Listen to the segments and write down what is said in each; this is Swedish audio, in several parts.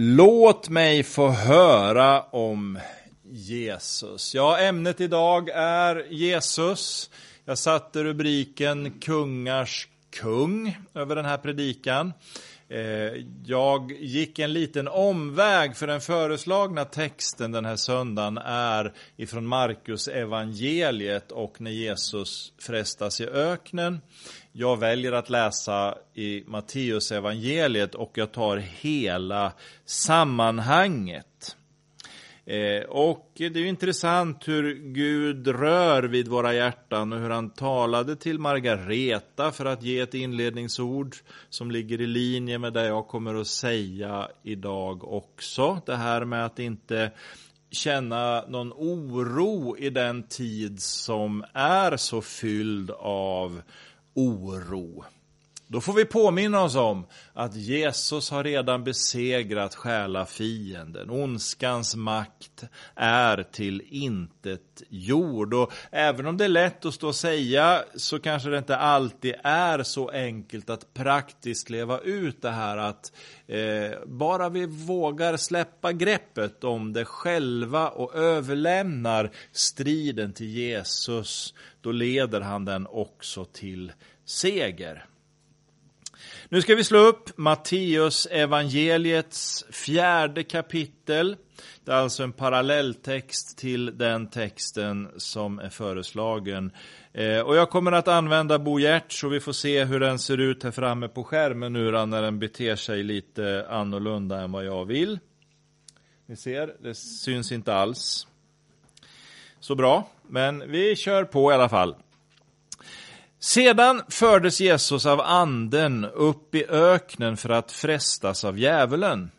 Låt mig få höra om Jesus. Ja, ämnet idag är Jesus. Jag satte rubriken Kungars kung över den här predikan. Eh, jag gick en liten omväg för den föreslagna texten den här söndagen är ifrån Markus evangeliet och när Jesus frestas i öknen. Jag väljer att läsa i Matteus evangeliet och jag tar hela sammanhanget. Eh, och det är ju intressant hur Gud rör vid våra hjärtan och hur han talade till Margareta för att ge ett inledningsord som ligger i linje med det jag kommer att säga idag också. Det här med att inte känna någon oro i den tid som är så fylld av oro. Då får vi påminna oss om att Jesus har redan besegrat själa fienden. Ondskans makt är till intet jord. Och även om det är lätt att stå och säga så kanske det inte alltid är så enkelt att praktiskt leva ut det här att eh, bara vi vågar släppa greppet om det själva och överlämnar striden till Jesus, då leder han den också till seger. Nu ska vi slå upp Matteus evangeliets fjärde kapitel. Det är alltså en parallelltext till den texten som är föreslagen. Eh, och jag kommer att använda Bo Gert så vi får se hur den ser ut här framme på skärmen nu när den beter sig lite annorlunda än vad jag vill. Ni ser, det syns inte alls. Så bra, men vi kör på i alla fall. Sedan fördes Jesus av anden upp i öknen för att frestas av djävulen.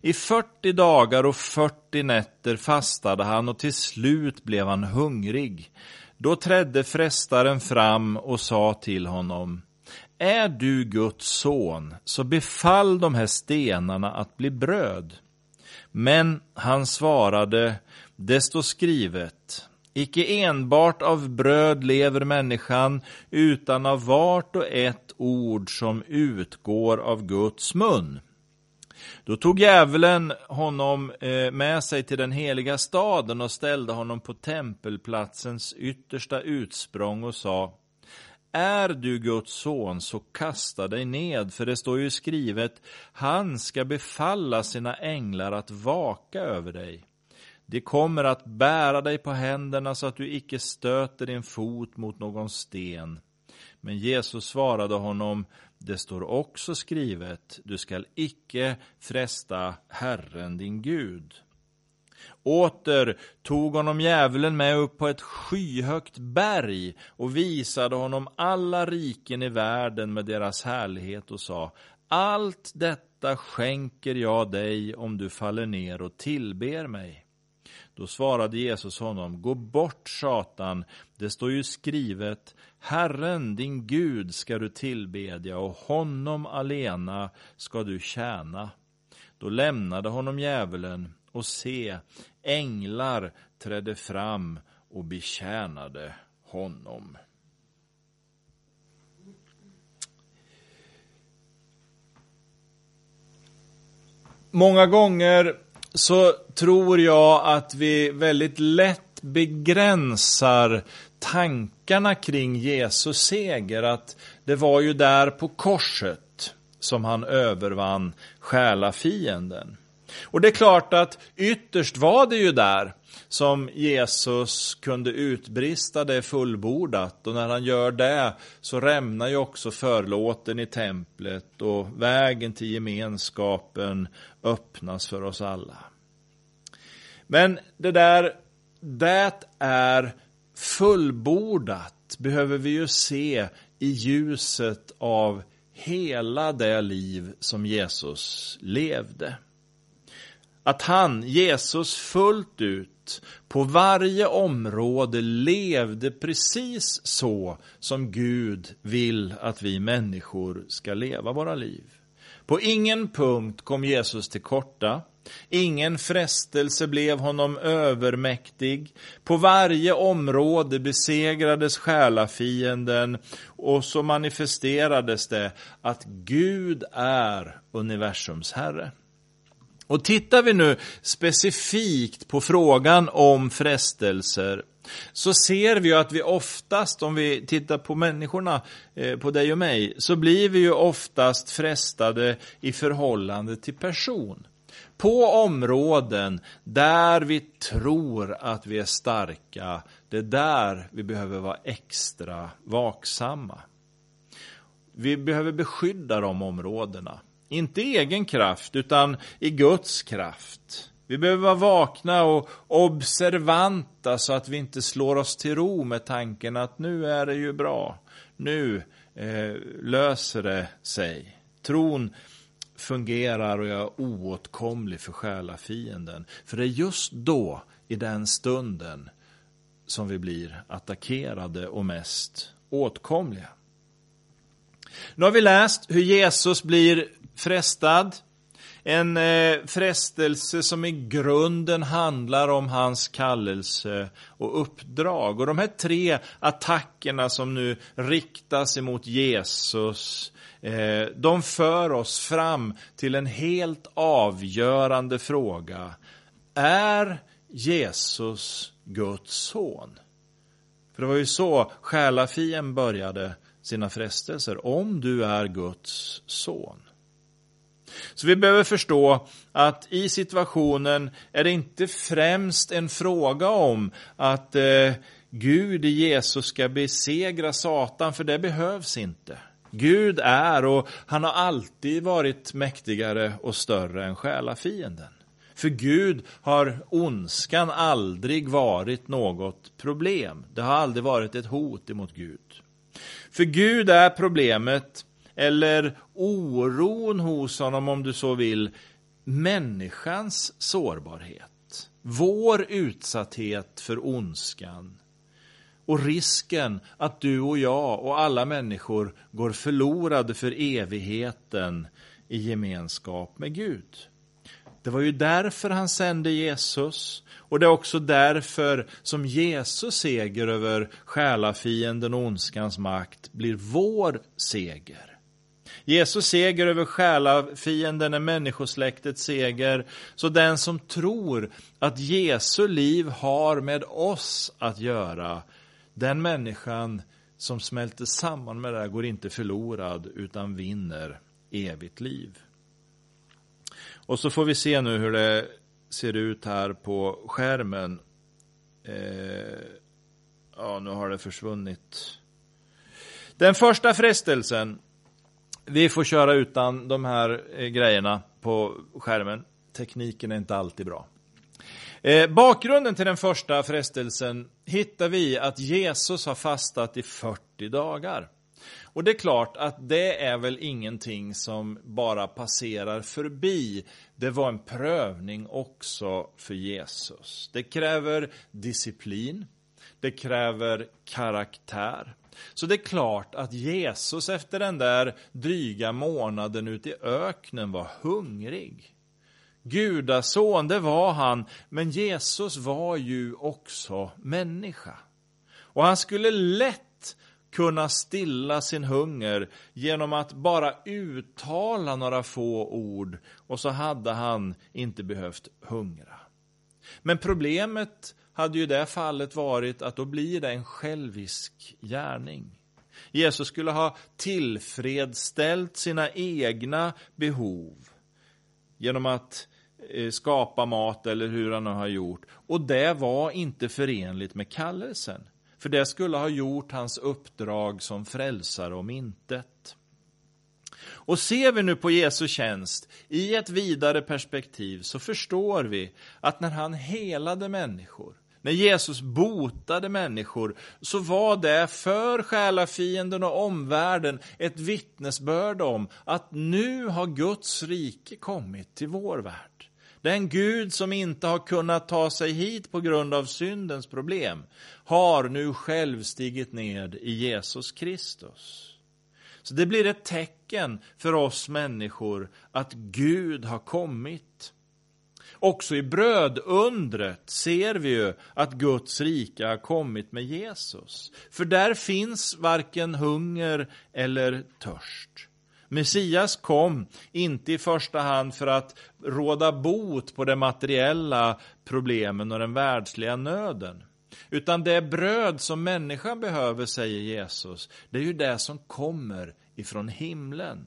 I 40 dagar och 40 nätter fastade han och till slut blev han hungrig. Då trädde frestaren fram och sa till honom Är du Guds son, så befall de här stenarna att bli bröd. Men han svarade, det står skrivet, Icke enbart av bröd lever människan, utan av vart och ett ord som utgår av Guds mun. Då tog djävulen honom eh, med sig till den heliga staden och ställde honom på tempelplatsens yttersta utsprång och sa Är du Guds son så kasta dig ned, för det står ju skrivet Han ska befalla sina änglar att vaka över dig. De kommer att bära dig på händerna så att du icke stöter din fot mot någon sten. Men Jesus svarade honom, det står också skrivet, du skall icke fresta Herren din Gud. Åter tog honom djävulen med upp på ett skyhögt berg och visade honom alla riken i världen med deras härlighet och sa, allt detta skänker jag dig om du faller ner och tillber mig. Då svarade Jesus honom, gå bort Satan, det står ju skrivet, Herren din Gud ska du tillbedja och honom alena ska du tjäna. Då lämnade honom djävulen och se, änglar trädde fram och betjänade honom. Många gånger så tror jag att vi väldigt lätt begränsar tankarna kring Jesus seger. Att det var ju där på korset som han övervann själafienden. Och det är klart att ytterst var det ju där som Jesus kunde utbrista det fullbordat och när han gör det så rämnar ju också förlåten i templet och vägen till gemenskapen öppnas för oss alla. Men det där, det är fullbordat behöver vi ju se i ljuset av hela det liv som Jesus levde. Att han, Jesus, fullt ut på varje område levde precis så som Gud vill att vi människor ska leva våra liv. På ingen punkt kom Jesus till korta. Ingen frestelse blev honom övermäktig. På varje område besegrades själafienden och så manifesterades det att Gud är universums herre. Och tittar vi nu specifikt på frågan om frestelser så ser vi ju att vi oftast, om vi tittar på människorna, eh, på dig och mig, så blir vi ju oftast frestade i förhållande till person. På områden där vi tror att vi är starka, det är där vi behöver vara extra vaksamma. Vi behöver beskydda de områdena. Inte i egen kraft, utan i Guds kraft. Vi behöver vara vakna och observanta så att vi inte slår oss till ro med tanken att nu är det ju bra. Nu eh, löser det sig. Tron fungerar och är oåtkomlig för själafienden. För det är just då, i den stunden, som vi blir attackerade och mest åtkomliga. Nu har vi läst hur Jesus blir frestad. En eh, frestelse som i grunden handlar om hans kallelse och uppdrag. Och de här tre attackerna som nu riktas emot Jesus, eh, de för oss fram till en helt avgörande fråga. Är Jesus Guds son? För det var ju så själafien började sina frestelser. Om du är Guds son. Så vi behöver förstå att i situationen är det inte främst en fråga om att eh, Gud i Jesus ska besegra Satan, för det behövs inte. Gud är och han har alltid varit mäktigare och större än själafienden. För Gud har ondskan aldrig varit något problem. Det har aldrig varit ett hot emot Gud. För Gud är problemet, eller oron hos honom om du så vill, människans sårbarhet. Vår utsatthet för ondskan. Och risken att du och jag och alla människor går förlorade för evigheten i gemenskap med Gud. Det var ju därför han sände Jesus och det är också därför som Jesus seger över själafienden och ondskans makt blir vår seger. Jesus seger över själafienden är människosläktets seger. Så den som tror att Jesu liv har med oss att göra, den människan som smälter samman med det här går inte förlorad utan vinner evigt liv. Och så får vi se nu hur det ser ut här på skärmen. Eh, ja, nu har det försvunnit. Den första frestelsen. Vi får köra utan de här eh, grejerna på skärmen. Tekniken är inte alltid bra. Eh, bakgrunden till den första frestelsen hittar vi att Jesus har fastat i 40 dagar. Och det är klart att det är väl ingenting som bara passerar förbi. Det var en prövning också för Jesus. Det kräver disciplin. Det kräver karaktär. Så det är klart att Jesus efter den där dryga månaden ute i öknen var hungrig. Gudason, det var han, men Jesus var ju också människa. Och han skulle lätt kunna stilla sin hunger genom att bara uttala några få ord och så hade han inte behövt hungra. Men problemet hade ju det fallet varit att då blir det en självisk gärning. Jesus skulle ha tillfredsställt sina egna behov genom att eh, skapa mat eller hur han nu har gjort. Och det var inte förenligt med kallelsen. För det skulle ha gjort hans uppdrag som frälsare om intet. Och ser vi nu på Jesu tjänst i ett vidare perspektiv så förstår vi att när han helade människor, när Jesus botade människor, så var det för själafienden och omvärlden ett vittnesbörd om att nu har Guds rike kommit till vår värld. Den Gud som inte har kunnat ta sig hit på grund av syndens problem har nu själv stigit ned i Jesus Kristus. Så det blir ett tecken för oss människor att Gud har kommit. Också i brödundret ser vi ju att Guds rika har kommit med Jesus. För där finns varken hunger eller törst. Messias kom inte i första hand för att råda bot på de materiella problemen och den världsliga nöden. Utan det bröd som människan behöver, säger Jesus, det är ju det som kommer ifrån himlen.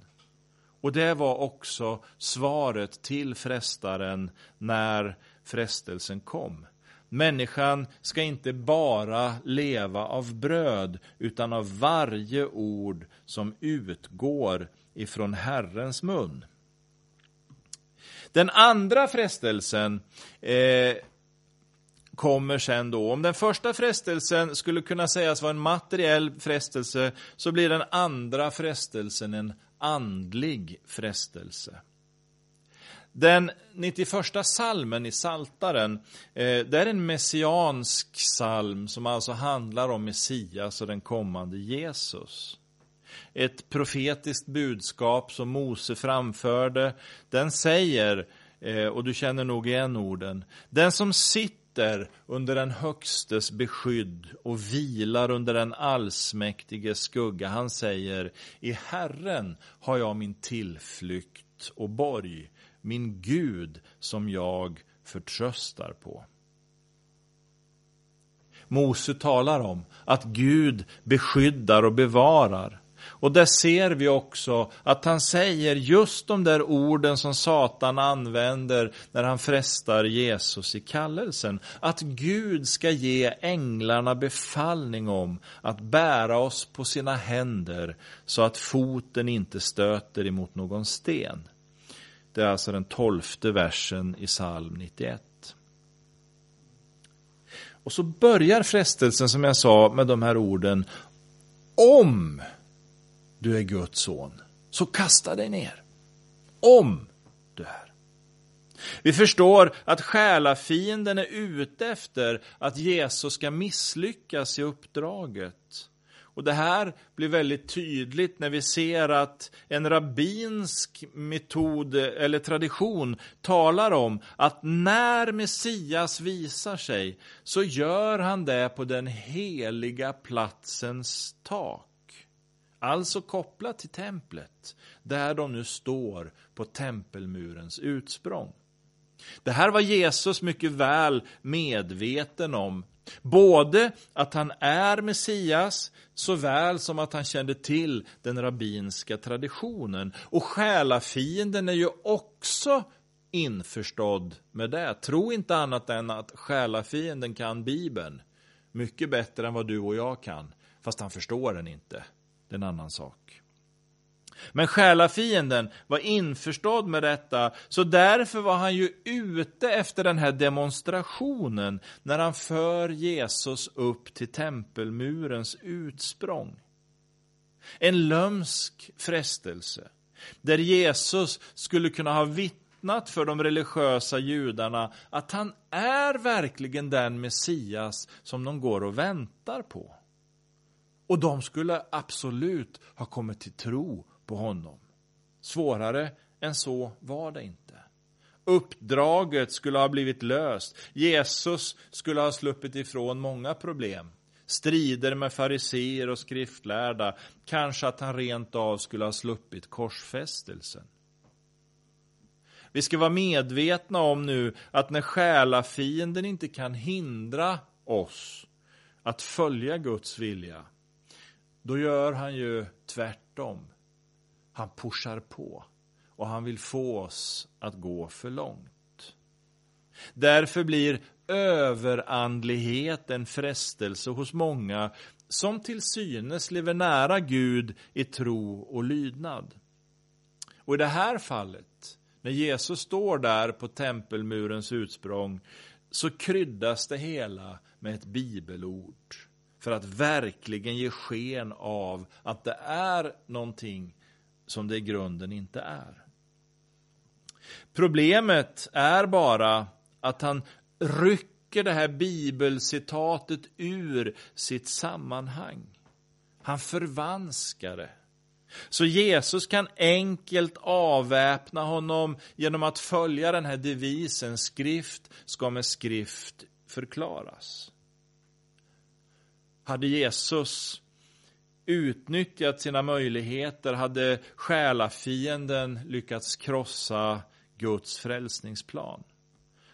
Och det var också svaret till frestaren när frestelsen kom. Människan ska inte bara leva av bröd, utan av varje ord som utgår ifrån Herrens mun. Den andra frestelsen eh, kommer sen då. Om den första frestelsen skulle kunna sägas vara en materiell frestelse, så blir den andra frestelsen en andlig frestelse. Den 91 salmen i Saltaren, eh, det är en messiansk psalm som alltså handlar om Messias och den kommande Jesus. Ett profetiskt budskap som Mose framförde, den säger, eh, och du känner nog igen orden, den som sitter under den högstes beskydd och vilar under den allsmäktiges skugga, han säger, i Herren har jag min tillflykt och borg min Gud som jag förtröstar på. Mose talar om att Gud beskyddar och bevarar. Och där ser vi också att han säger just de där orden som Satan använder när han frestar Jesus i kallelsen. Att Gud ska ge änglarna befallning om att bära oss på sina händer så att foten inte stöter emot någon sten. Det är alltså den tolfte versen i psalm 91. Och så börjar frestelsen, som jag sa, med de här orden. Om du är Guds son, så kasta dig ner. Om du är. Vi förstår att själafienden är ute efter att Jesus ska misslyckas i uppdraget. Och Det här blir väldigt tydligt när vi ser att en rabbinsk metod eller tradition talar om att när Messias visar sig så gör han det på den heliga platsens tak. Alltså kopplat till templet, där de nu står på tempelmurens utsprång. Det här var Jesus mycket väl medveten om Både att han är Messias, såväl som att han kände till den rabbinska traditionen. Och själafienden är ju också införstådd med det. Tro inte annat än att själafienden kan Bibeln mycket bättre än vad du och jag kan, fast han förstår den inte. Det är en annan sak. Men själafienden var införstådd med detta, så därför var han ju ute efter den här demonstrationen när han för Jesus upp till tempelmurens utsprång. En lömsk frestelse, där Jesus skulle kunna ha vittnat för de religiösa judarna att han är verkligen den Messias som de går och väntar på. Och de skulle absolut ha kommit till tro på honom. Svårare än så var det inte. Uppdraget skulle ha blivit löst. Jesus skulle ha sluppit ifrån många problem. Strider med fariseer och skriftlärda. Kanske att han rent av skulle ha sluppit korsfästelsen. Vi ska vara medvetna om nu att när själafienden inte kan hindra oss att följa Guds vilja, då gör han ju tvärtom. Han pushar på och han vill få oss att gå för långt. Därför blir överandlighet en frestelse hos många som till synes lever nära Gud i tro och lydnad. Och i det här fallet, när Jesus står där på tempelmurens utsprång, så kryddas det hela med ett bibelord för att verkligen ge sken av att det är någonting som det i grunden inte är. Problemet är bara att han rycker det här bibelcitatet ur sitt sammanhang. Han förvanskar det. Så Jesus kan enkelt avväpna honom genom att följa den här devisen, skrift ska med skrift förklaras. Hade Jesus utnyttjat sina möjligheter hade själafienden lyckats krossa Guds frälsningsplan.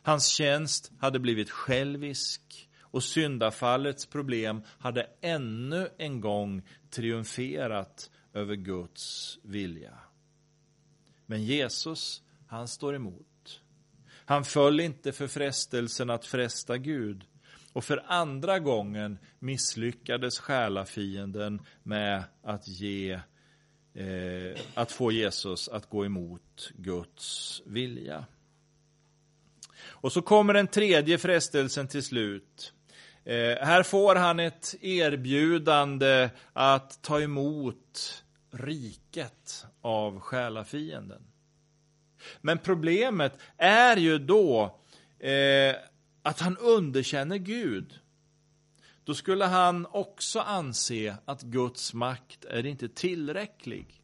Hans tjänst hade blivit självisk och syndafallets problem hade ännu en gång triumferat över Guds vilja. Men Jesus, han står emot. Han föll inte för frestelsen att fresta Gud. Och för andra gången misslyckades själafienden med att ge eh, att få Jesus att gå emot Guds vilja. Och så kommer den tredje frestelsen till slut. Eh, här får han ett erbjudande att ta emot riket av själafienden. Men problemet är ju då eh, att han underkänner Gud. Då skulle han också anse att Guds makt är inte tillräcklig.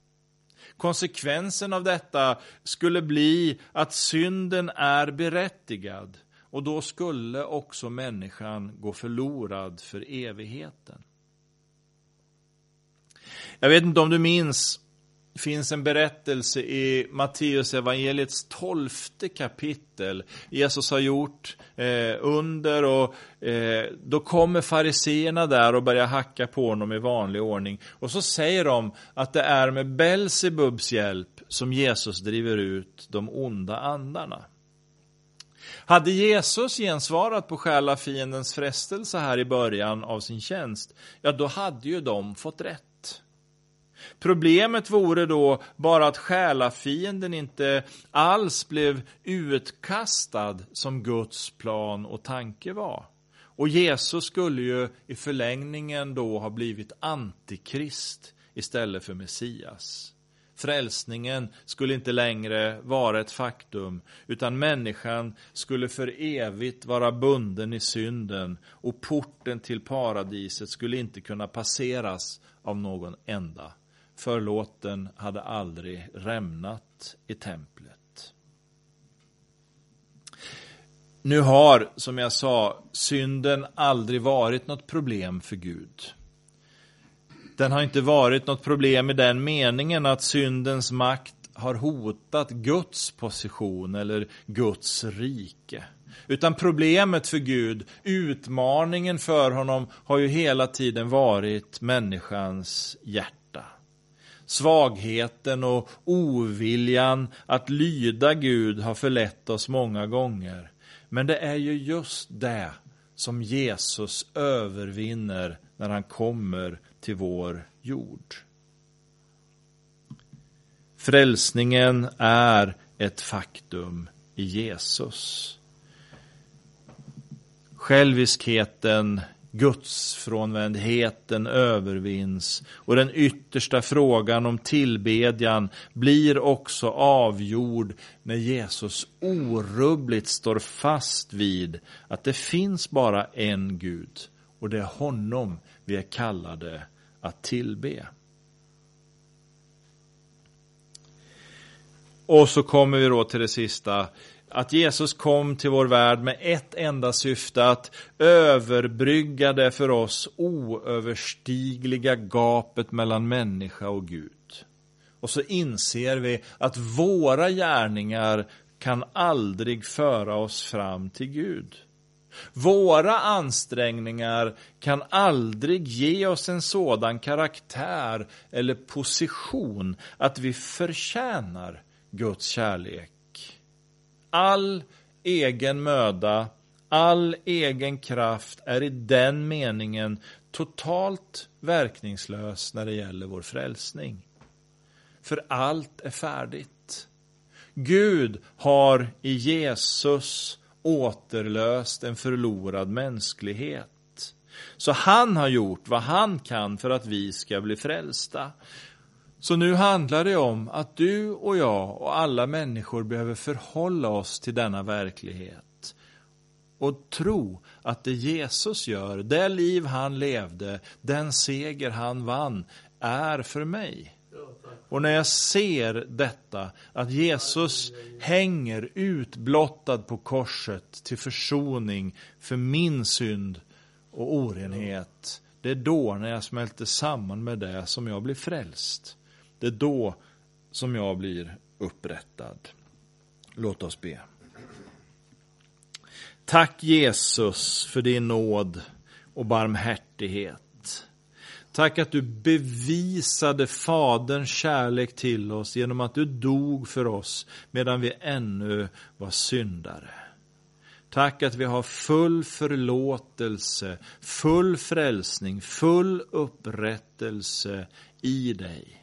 Konsekvensen av detta skulle bli att synden är berättigad och då skulle också människan gå förlorad för evigheten. Jag vet inte om du minns, finns en berättelse i Matteus evangeliets tolfte kapitel. Jesus har gjort eh, under och eh, då kommer fariseerna där och börjar hacka på honom i vanlig ordning. Och så säger de att det är med Belsebubs hjälp som Jesus driver ut de onda andarna. Hade Jesus gensvarat på själafiendens frestelse här i början av sin tjänst, ja då hade ju de fått rätt. Problemet vore då bara att själafienden inte alls blev utkastad som Guds plan och tanke var. Och Jesus skulle ju i förlängningen då ha blivit antikrist istället för Messias. Frälsningen skulle inte längre vara ett faktum, utan människan skulle för evigt vara bunden i synden och porten till paradiset skulle inte kunna passeras av någon enda. Förlåten hade aldrig rämnat i templet. Nu har, som jag sa, synden aldrig varit något problem för Gud. Den har inte varit något problem i den meningen att syndens makt har hotat Guds position eller Guds rike. Utan problemet för Gud, utmaningen för honom, har ju hela tiden varit människans hjärta. Svagheten och oviljan att lyda Gud har förlett oss många gånger. Men det är ju just det som Jesus övervinner när han kommer till vår jord. Frälsningen är ett faktum i Jesus. Själviskheten, gudsfrånvändheten övervinns och den yttersta frågan om tillbedjan blir också avgjord när Jesus orubbligt står fast vid att det finns bara en Gud och det är honom vi är kallade att tillbe. Och så kommer vi då till det sista, att Jesus kom till vår värld med ett enda syfte, att överbrygga det för oss oöverstigliga gapet mellan människa och Gud. Och så inser vi att våra gärningar kan aldrig föra oss fram till Gud. Våra ansträngningar kan aldrig ge oss en sådan karaktär eller position att vi förtjänar Guds kärlek. All egen möda, all egen kraft är i den meningen totalt verkningslös när det gäller vår frälsning. För allt är färdigt. Gud har i Jesus återlöst en förlorad mänsklighet. Så han har gjort vad han kan för att vi ska bli frälsta. Så nu handlar det om att du och jag och alla människor behöver förhålla oss till denna verklighet och tro att det Jesus gör, det liv han levde, den seger han vann, är för mig. Och när jag ser detta, att Jesus hänger utblottad på korset till försoning för min synd och orenhet, det är då när jag smälter samman med det som jag blir frälst. Det är då som jag blir upprättad. Låt oss be. Tack Jesus för din nåd och barmhärtighet. Tack att du bevisade Faderns kärlek till oss genom att du dog för oss medan vi ännu var syndare. Tack att vi har full förlåtelse, full frälsning, full upprättelse i dig.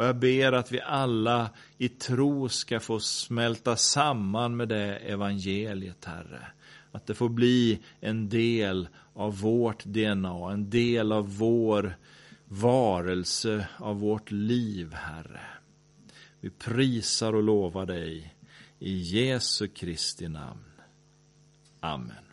Och jag ber att vi alla i tro ska få smälta samman med det evangeliet, Herre. Att det får bli en del av vårt DNA, en del av vår varelse, av vårt liv, Herre. Vi prisar och lovar dig i Jesu Kristi namn. Amen.